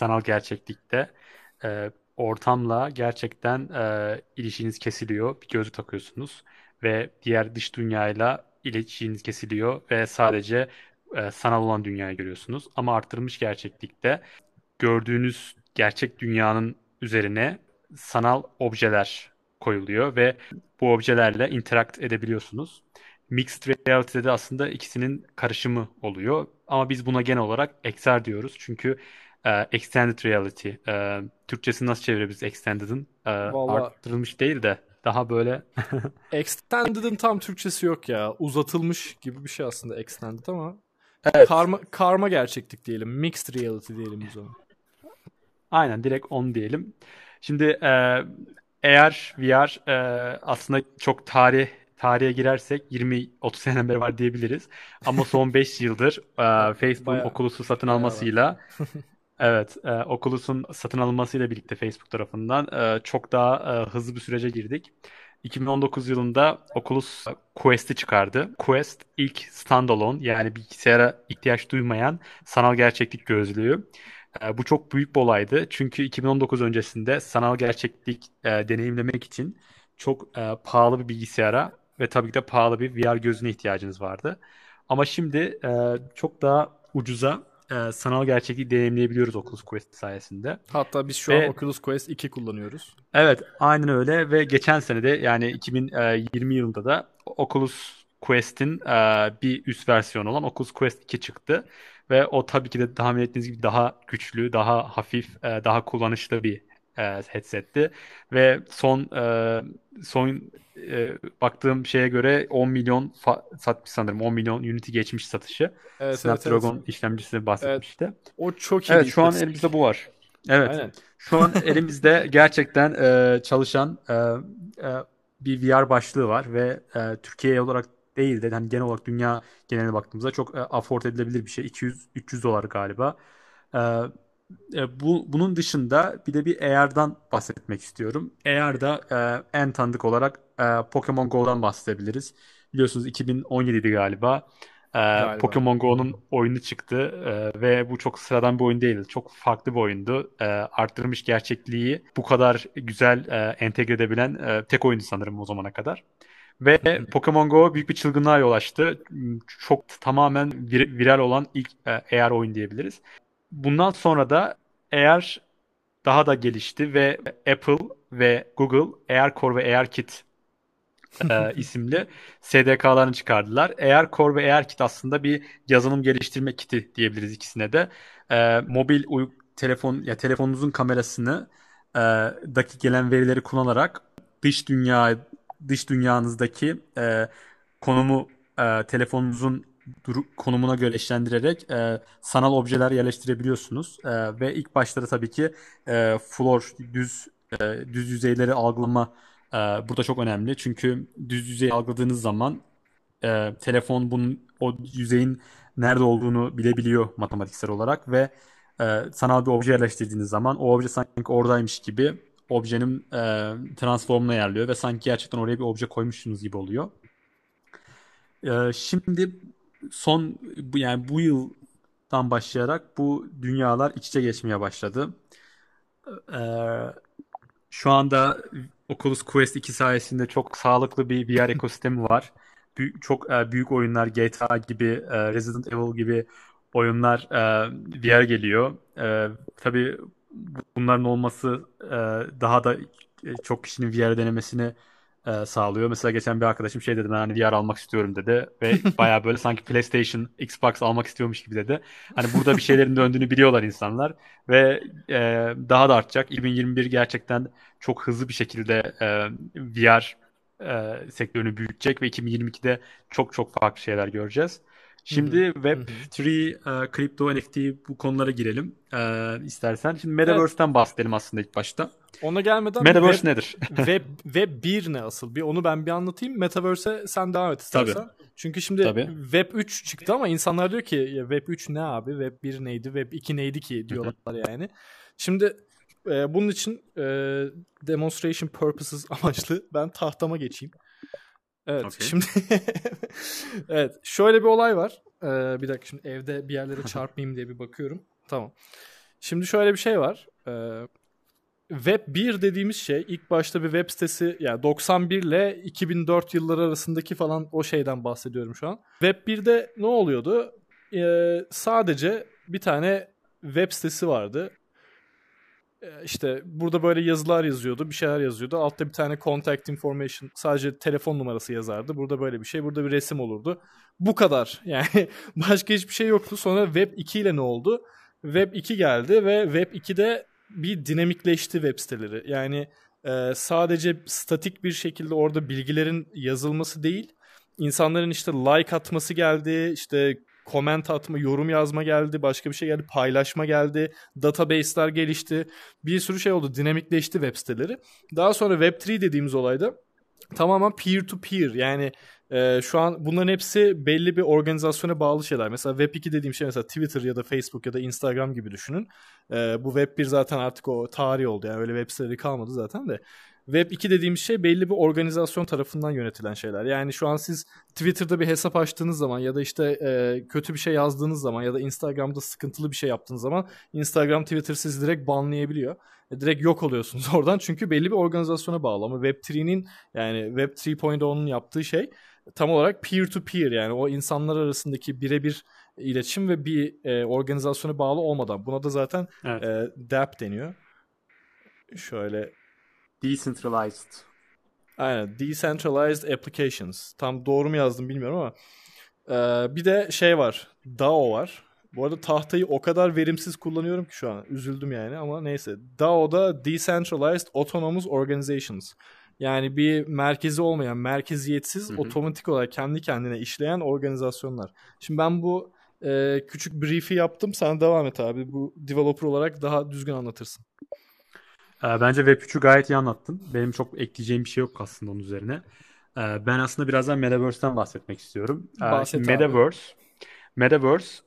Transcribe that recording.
sanal gerçeklikte e, ortamla gerçekten e, ilişkiniz kesiliyor. Bir gözlük takıyorsunuz ve diğer dış dünyayla iletişiminiz kesiliyor ve sadece e, sanal olan dünyayı görüyorsunuz. Ama artırılmış gerçeklikte gördüğünüz gerçek dünyanın üzerine sanal objeler koyuluyor ve bu objelerle interact edebiliyorsunuz. Mixed Reality'de de aslında ikisinin karışımı oluyor. Ama biz buna genel olarak XR diyoruz. Çünkü e, Extended Reality. E, Türkçesini nasıl çevirebiliriz Extended'ın? E, Vallahi- Arttırılmış değil de daha böyle Extended'ın tam Türkçesi yok ya. Uzatılmış gibi bir şey aslında Extended ama Evet. karma, karma gerçeklik diyelim. Mixed reality diyelim biz ona. Aynen direkt on diyelim. Şimdi e, eğer VR e, aslında çok tarih tarihe girersek 20-30 seneden beri var diyebiliriz. Ama son 5 yıldır e, Facebook'un Oculus'u satın almasıyla evet e, Oculus'un satın alınmasıyla birlikte Facebook tarafından e, çok daha e, hızlı bir sürece girdik. 2019 yılında Oculus Quest'i çıkardı. Quest ilk standalone yani bilgisayara ihtiyaç duymayan sanal gerçeklik gözlüğü. E, bu çok büyük bir olaydı. Çünkü 2019 öncesinde sanal gerçeklik e, deneyimlemek için çok e, pahalı bir bilgisayara ve tabii ki de pahalı bir VR gözüne ihtiyacınız vardı. Ama şimdi e, çok daha ucuza e, sanal gerçekliği deneyimleyebiliyoruz Oculus Quest sayesinde. Hatta biz şu Ve- an Oculus Quest 2 kullanıyoruz. Evet, aynen öyle ve geçen sene de yani 2020 yılında da Oculus Quest'in e, bir üst versiyonu olan Oculus Quest 2 çıktı ve o tabii ki de tahmin ettiğiniz gibi daha güçlü, daha hafif, e, daha kullanışlı bir e, headsetti ve son e, son e, baktığım şeye göre 10 milyon satmış sanırım 10 milyon Unity geçmiş satışı. Evet, evet, Snapdragon evet. işlemcisi bahsetmişti. O çok iyi Evet, şu an elimizde bu var. Evet. Aynen. Şu an elimizde gerçekten e, çalışan e, e, bir VR başlığı var ve e, Türkiye olarak değil de hani genel olarak dünya geneline baktığımızda çok e, afford edilebilir bir şey. 200-300 dolar galiba. E, e, bu, bunun dışında bir de bir AR'dan bahsetmek istiyorum. AR'da e, en tanıdık olarak e, Pokemon Go'dan bahsedebiliriz. Biliyorsunuz 2017'di galiba. E, Galiba. Pokemon Go'nun oyunu çıktı e, ve bu çok sıradan bir oyun değildi. Çok farklı bir oyundu. E, arttırılmış gerçekliği bu kadar güzel e, entegre edebilen e, tek oyundu sanırım o zamana kadar. Ve Pokemon Go büyük bir çılgınlığa yol açtı. Çok tamamen vir- viral olan ilk e, AR oyun diyebiliriz. Bundan sonra da AR daha da gelişti ve Apple ve Google AR Core ve AR Kit e, isimli SDK'larını çıkardılar. AR Core ve AR Kit aslında bir yazılım geliştirme kiti diyebiliriz ikisine de. E, mobil uy- telefon ya telefonunuzun kamerasını e, daki gelen verileri kullanarak dış dünya dış dünyanızdaki e, konumu e, telefonunuzun konumuna göre eşlendirerek e, sanal objeler yerleştirebiliyorsunuz. E, ve ilk başta tabii ki e, floor düz e, düz yüzeyleri algılama e, burada çok önemli. Çünkü düz yüzeyi algıladığınız zaman e, telefon bunun o yüzeyin nerede olduğunu bilebiliyor matematiksel olarak ve e, sanal bir obje yerleştirdiğiniz zaman o obje sanki oradaymış gibi objenin e, transformuna yerliyor ve sanki gerçekten oraya bir obje koymuşsunuz gibi oluyor. E, şimdi son bu yani bu yıldan başlayarak bu dünyalar iç içe geçmeye başladı. E, şu anda Oculus Quest 2 sayesinde çok sağlıklı bir VR ekosistemi var. Büyük, çok e, büyük oyunlar GTA gibi, e, Resident Evil gibi oyunlar e, VR geliyor. E, tabii bunların olması e, daha da e, çok kişinin VR denemesini e, sağlıyor. Mesela geçen bir arkadaşım şey dedi ben hani VR almak istiyorum dedi ve bayağı böyle sanki PlayStation, Xbox almak istiyormuş gibi dedi. Hani burada bir şeylerin döndüğünü biliyorlar insanlar ve e, daha da artacak. 2021 gerçekten çok hızlı bir şekilde e, VR e, sektörünü büyütecek ve 2022'de çok çok farklı şeyler göreceğiz. Şimdi Web3, e, kripto, NFT bu konulara girelim e, istersen. Şimdi Metaverse'ten bahsedelim aslında ilk başta. Ona gelmeden Metaverse web, nedir? web, web 1 ne asıl? Bir onu ben bir anlatayım. Metaverse'e sen devam et istersen. Tabii. Çünkü şimdi Tabii. Web 3 çıktı ama insanlar diyor ki ya Web 3 ne abi? Web 1 neydi? Web 2 neydi ki diyorlar yani. Şimdi e, bunun için e, demonstration purposes amaçlı ben tahtama geçeyim. Evet Okey. şimdi evet şöyle bir olay var. Ee, bir dakika şimdi evde bir yerlere çarpmayayım diye bir bakıyorum. Tamam. Şimdi şöyle bir şey var. Ee, Web 1 dediğimiz şey ilk başta bir web sitesi yani 91 ile 2004 yılları arasındaki falan o şeyden bahsediyorum şu an. Web 1'de ne oluyordu? Ee, sadece bir tane web sitesi vardı. Ee, işte burada böyle yazılar yazıyordu, bir şeyler yazıyordu. Altta bir tane contact information, sadece telefon numarası yazardı. Burada böyle bir şey, burada bir resim olurdu. Bu kadar. Yani başka hiçbir şey yoktu. Sonra Web 2 ile ne oldu? Web 2 geldi ve Web 2'de bir dinamikleşti web siteleri. Yani e, sadece statik bir şekilde orada bilgilerin yazılması değil, insanların işte like atması geldi, işte comment atma, yorum yazma geldi, başka bir şey geldi, paylaşma geldi, database'ler gelişti. Bir sürü şey oldu, dinamikleşti web siteleri. Daha sonra Web3 dediğimiz olayda tamamen peer to peer yani e, şu an bunların hepsi belli bir organizasyona bağlı şeyler. Mesela Web2 dediğim şey mesela Twitter ya da Facebook ya da Instagram gibi düşünün. E, bu Web1 zaten artık o tarih oldu yani öyle web siteleri kalmadı zaten de. Web 2 dediğimiz şey belli bir organizasyon tarafından yönetilen şeyler. Yani şu an siz Twitter'da bir hesap açtığınız zaman ya da işte e, kötü bir şey yazdığınız zaman ya da Instagram'da sıkıntılı bir şey yaptığınız zaman Instagram Twitter sizi direkt banlayabiliyor. E, direkt yok oluyorsunuz oradan çünkü belli bir organizasyona bağlı ama Web3'nin yani Web 3.0'nun yaptığı şey tam olarak peer to peer yani o insanlar arasındaki birebir iletişim ve bir e, organizasyona bağlı olmadan. Buna da zaten evet. e, DApp deniyor. Şöyle Decentralized. Aynen. Decentralized Applications. Tam doğru mu yazdım bilmiyorum ama. Ee, bir de şey var. DAO var. Bu arada tahtayı o kadar verimsiz kullanıyorum ki şu an. Üzüldüm yani ama neyse. DAO'da Decentralized Autonomous Organizations. Yani bir merkezi olmayan, merkeziyetsiz, hı hı. otomatik olarak kendi kendine işleyen organizasyonlar. Şimdi ben bu e, küçük brief'i yaptım. Sen devam et abi. Bu developer olarak daha düzgün anlatırsın. Ee, bence Web3'ü gayet iyi anlattın. Benim çok ekleyeceğim bir şey yok aslında onun üzerine. Ee, ben aslında birazdan Metaverse'den bahsetmek istiyorum. Ee, Bahset Metaverse, Metaverse